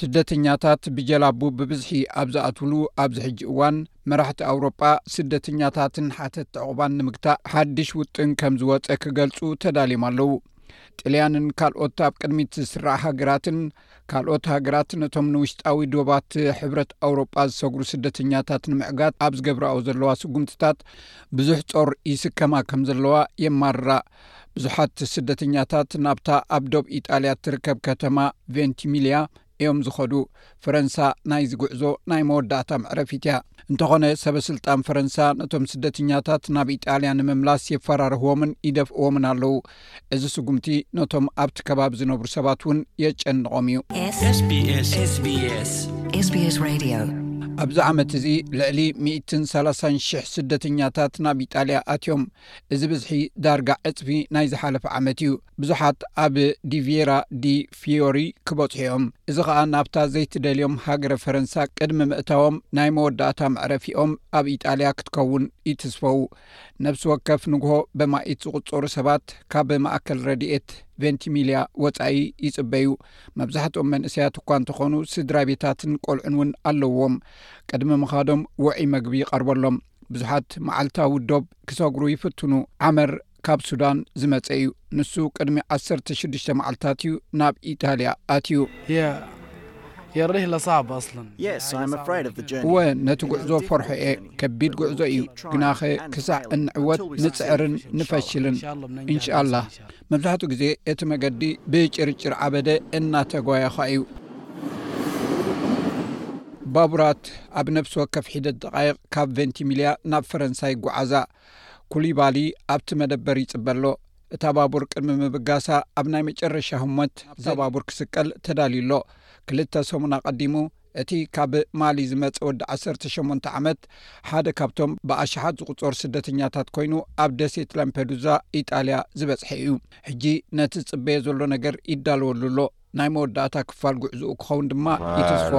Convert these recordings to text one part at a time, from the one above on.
ስደተኛታት ብጀላቡ ብብዝሒ ኣብ ዝኣትውሉ ኣብዚ ሕጂ እዋን መራሕቲ ኣውሮጳ ስደተኛታትን ሓተቲ ዕቑባን ንምግታእ ሓድሽ ውጥን ከም ዝወፀ ክገልፁ ተዳልዮም ኣለው ጥልያንን ካልኦት ኣብ ቅድሚት ዝስራዕ ሃገራትን ካልኦት ሃገራት ነቶም ንውሽጣዊ ዶባት ሕብረት ኣውሮጳ ዝሰግሩ ስደተኛታት ንምዕጋት ኣብ ዝገብራኦ ዘለዋ ስጉምትታት ብዙሕ ጾር ይስከማ ከም ዘለዋ የማርራ ብዙሓት ስደተኛታት ናብታ ኣብ ዶብ ኢጣልያ እትርከብ ከተማ ቨንቲሚልያ እዮም ዝኸዱ ፈረንሳ ናይዚ ጉዕዞ ናይ መወዳእታ መዕረፊት እያ እንተኾነ ሰበስልጣን ፈረንሳ ነቶም ስደተኛታት ናብ ኢጣልያ ንምምላስ የፈራርህዎምን ይደፍእዎምን ኣለው እዚ ስጉምቲ ነቶም ኣብቲ ከባቢ ዝነብሩ ሰባት እውን የጨንቖም እዩ ኣብዚ ዓመት እዚ ልዕሊ 130 ሽሕ ስደተኛታት ናብ ኢጣልያ ኣትዮም እዚ ብዝሒ ዳርጋ ዕጽፊ ናይ ዝሓለፈ ዓመት እዩ። ብዙሓት ኣብ ዲቪየራ ዲ ፊዮሪ ክበጽሑ እዮም፣ እዚ ኸኣ ናብታ ዘይትደልዮም ሃገረ ፈረንሳ ቅድሚ ምእታዎም ናይ መወዳእታ መዕረፊኦም ኣብ ኢጣልያ ክትከውን ይትስፈዉ። ነፍሲ ወከፍ ንግሆ በማኢት ዝቑጸሩ ሰባት ካብ ማእከል ረድኤት ቬንቲሚልያ ወጻኢ ይጽበዩ፣ መብዛሕትኦም መንእሰያት እኳ እንተኾኑ ስድራቤታትን ቆልዑን እውን ኣለዉዎም። ቅድሚ ምኻዶም ውዑይ መግቢ ይቐርበሎም። ብዙሓት መዓልታዊ ዶብ ክሰግሩ ይፍትኑ። ዓመር ካብ ሱዳን ዝመጸ እዩ። ንሱ ቅድሚ ዓሰርተ ሽዱሽተ መዓልታት እዩ ናብ ኢጣልያ ኣትዩ። እወ፣ ነቲ ጕዕዞ እፈርሖ እየ። ከቢድ ጕዕዞ እዩ፣ ግናኸ ክሳዕ እንዕወት ንጽዕርን ንፈሽልን። እንሻላህ። መብዛሕትኡ ግዜ እቲ መገዲ ብጭርጭር ዓበደ እናተጓየኻ እዩ። ባቡራት ኣብ ነብሲ ወከፍ ሒደት ደቓይቕ ካብ ቬንቲሚልያ ናብ ፈረንሳ ይጓዓዛ። ኩሊባሊ ኣብቲ መደበር ይጽበ ኣሎ። እታ ባቡር ቅድሚ ምብጋሳ ኣብ ናይ መጨረሻ ህሞት ኣብታ ባቡር ክስቀል ተዳልዩ ኣሎ። ክልተ ሰሙን ኣቐዲሙ፣ እቲ ካብ ማሊ ዝመጸ ወዲ ዓሰርተ ሸሞንተ ዓመት ሓደ ካብቶም ብኣሽሓት ዝቝጸሩ ስደተኛታት ኰይኑ ኣብ ደሴት ላምፐዱዛ ኢጣልያ ዝበጽሐ እዩ። ሕጂ ነቲ ዝጽበዮ ዘሎ ነገር ይዳለወሉ ኣሎ፣ ናይ መወዳእታ ክፋል ጕዕዞኡ ክኸውን ድማ ይትስፎ።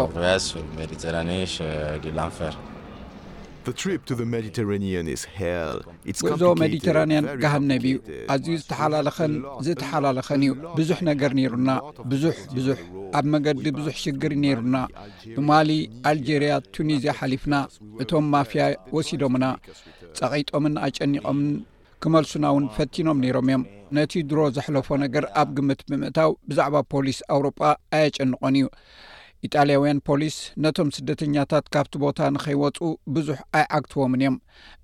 ጉዕዞ ሜዲተራንያን ገሃነብ እዩ ኣዝዩ ዝተሓላለኸን ዝተሓላለኸን እዩ ብዙሕ ነገር ነይሩና ብዙሕ ብዙሕ ኣብ መገዲ ብዙሕ ሽግር ነይሩና ብማሊ ኣልጀርያ ቱኒዝያ ሓሊፍና እቶም ማፍያ ወሲዶምና ፀቒጦምን ኣጨኒቖምን ክመልሱና'ውን ፈቲኖም ነይሮም እዮም። ነቲ ድሮ ዘሕለፎ ነገር ኣብ ግምት ብምእታው ብዛዕባ ፖሊስ ኣውሮጳ ኣየጨንቖን እዩ። ኢጣልያውያን ፖሊስ ነቶም ስደተኛታት ካብቲ ቦታ ንኸይወጹ ብዙሕ ኣይዓግትዎምን እዮም።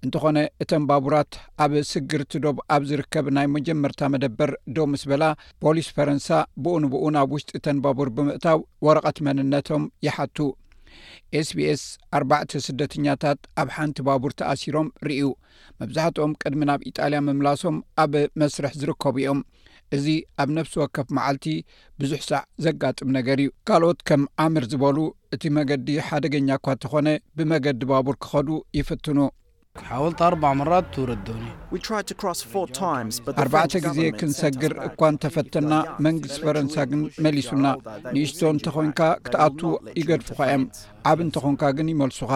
እንተኾነ እተን ባቡራት ኣብ ስግርቲ ዶብ ኣብ ዝርከብ ናይ መጀመርታ መደበር ደው ምስ በላ ፖሊስ ፈረንሳ ብኡ ንብኡ ናብ ውሽጢ እተን ባቡር ብምእታው ወረቐት መንነቶም ይሓቱ። ኤስቢኤስ ኣርባዕተ ስደተኛታት ኣብ ሓንቲ ባቡር ተኣሲሮም ርእዩ። መብዛሕትኦም ቅድሚ ናብ ኢጣልያ ምምላሶም ኣብ መስርሕ ዝርከቡ እዮም እዚ ኣብ ነፍሲ ወከፍ መዓልቲ ብዙሕ ሳዕ ዘጋጥም ነገር እዩ ካልኦት ከም ዓምር ዝበሉ እቲ መገዲ ሓደገኛ እኳ እተኾነ ብመገዲ ባቡር ክኸዱ ይፍትኑ ሓወልቲ ኣርባ መራት ትውረዶኒ ኣርባዕተ ግዜ ክንሰግር እኳ እንተፈተና መንግስቲ ፈረንሳ ግን መሊሱና ንእሽቶ እንተኾንካ ክትኣትዉ ይገድፉካ እዮም ዓብ እንተኾንካ ግን ይመልሱኻ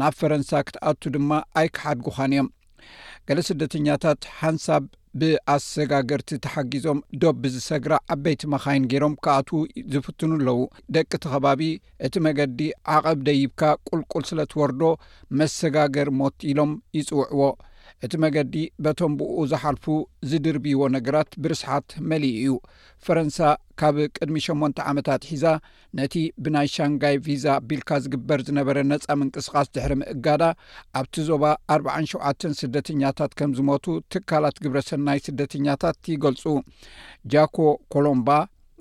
ናብ ፈረንሳ ክትኣቱ ድማ ኣይክሓድጉኻን እዮም። ገለ ስደተኛታት ሓንሳብ ብኣሰጋገርቲ ተሓጊዞም ዶብ ብዝሰግራ ዓበይቲ መኻይን ገይሮም ክኣትዉ ዝፍትኑ ኣለዉ። ደቂ እቲ ከባቢ እቲ መገዲ ዓቐብ ደይብካ ቁልቁል ስለ ትወርዶ መሰጋገሪ ሞት ኢሎም ይጽውዕዎ። እቲ መገዲ በቶም ብእኡ ዝሓልፉ ዝድርብይዎ ነገራት ብርስሓት መሊኡ እዩ። ፈረንሳ ካብ ቅድሚ ሸሞንተ ዓመት ኣትሒዛ ነቲ ብናይ ሻንጋይ ቪዛ ኣቢልካ ዝግበር ዝነበረ ነፃ ምንቅስቓስ ድሕሪ ምእጋዳ ኣብቲ ዞባ ኣርብዓን ሸውዓተን ስደተኛታት ከም ዝሞቱ ትካላት ግብረ ሰናይ ስደተኛታት ይገልፁ። ጃኮ ኮሎምባ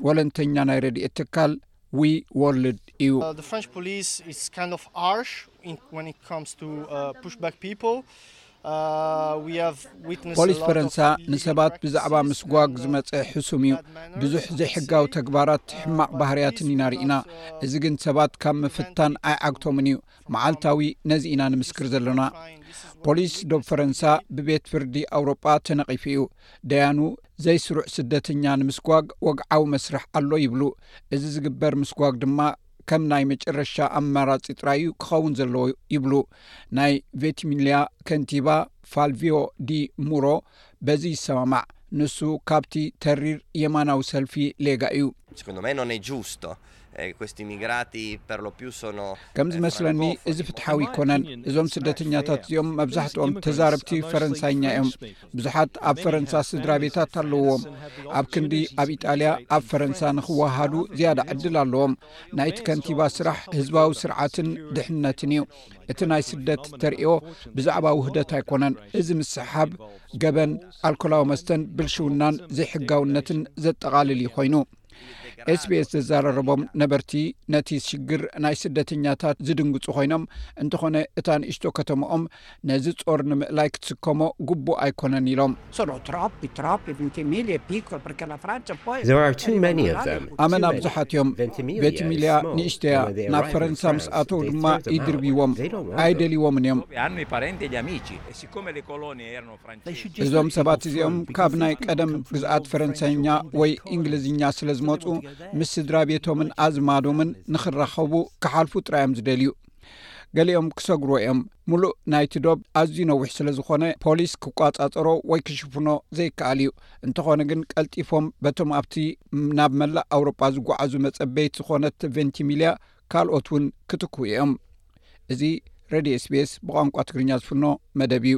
ወለንተኛ ናይ ረድኤት ትካል ዊ ወርልድ እዩ። Uh, the French police is kind of harsh in, when it comes to uh, pushback people. ፖሊስ ፈረንሳ ንሰባት ብዛዕባ ምስጓግ ዝመፀ ሕሱም እዩ ብዙሕ ዘይሕጋዊ ተግባራት ሕማቅ ባህርያትን ኢና ርኢና እዚ ግን ሰባት ካብ ምፍታን ኣይዓግቶምን እዩ መዓልታዊ ነዚ ኢና ንምስክር ዘሎና ፖሊስ ዶብ ፈረንሳ ብቤት ፍርዲ ኣውሮጳ ተነቒፉ እዩ ደያኑ ዘይስሩዕ ስደተኛ ንምስጓግ ወግዓዊ መስርሕ ኣሎ ይብሉ እዚ ዝግበር ምስጓግ ድማ ከም ናይ መጨረሻ ኣማራፂ ጥራይ እዩ ክኸውን ዘለዎ ይብሉ ናይ ቬትሚልያ ከንቲባ ፋልቪዮ ዲ ሙሮ በዚ ይሰማማዕ ንሱ ካብቲ ተሪር የማናዊ ሰልፊ ሌጋ እዩ። ከም ዝመስለኒ እዚ ፍትሓዊ ኣይኮነን። እዞም ስደተኛታት እዚኦም መብዛሕትኦም ተዛረብቲ ፈረንሳይኛ እዮም። ብዙሓት ኣብ ፈረንሳ ስድራ ቤታት ኣለዎም ኣብ ክንዲ ኣብ ኢጣልያ ኣብ ፈረንሳ ንክወሃዱ ዝያዳ ዕድል ኣለዎም ናይቲ ከንቲባ ስራሕ ህዝባዊ ስርዓትን ድሕነትን እዩ እቲ ናይ ስደት ተርእዮ ብዛዕባ ውህደት ኣይኮነን እዚ ምስሓብ ገበን ኣልኮላዊ መስተን ብልሽውናን ዘይሕጋውነትን ዘጠቓልል ኮይኑ ኤስቤስ ዘዘራረቦም ነበርቲ ነቲ ሽግር ናይ ስደተኛታት ዝድንግፁ ኮይኖም እንተኾነ እታ ንእሽቶ ከተማኦም ነዚ ጾር ንምእላይ ክትስከሞ ግቡእ ኣይኮነን ኢሎም ኣመና ብዙሓት እዮም ቨትሚልያ ንእሽተያ ናብ ፈረንሳ ምስ ኣተው ድማ ይድርብዎም ኣይደልዎምን እዮም እዞም ሰባት እዚኦም ካብ ናይ ቀደም ግዝኣት ፈረንሳይኛ ወይ እንግሊዝኛ ስለ ዝመፁ ምስ ስድራ ቤቶምን ኣዝማዶምን ንክራኸቡ ክሓልፉ ጥራይ እዮም ዝደልዩ ገሊኦም ክሰግሩ እዮም ሙሉእ ናይቲ ዶብ ኣዝዩ ነዊሕ ስለ ዝኾነ ፖሊስ ክቋፃፀሮ ወይ ክሽፍኖ ዘይከኣል እዩ እንተኾነ ግን ቀልጢፎም በቶም ኣብቲ ናብ መላእ ኣውሮጳ ዝጓዓዙ መፀበይት ዝኾነት ቨንቲሚልያ ካልኦት እውን ክትክኡ እዮም እዚ ረድዮ ስቤስ ብቋንቋ ትግርኛ ዝፍኖ መደብ እዩ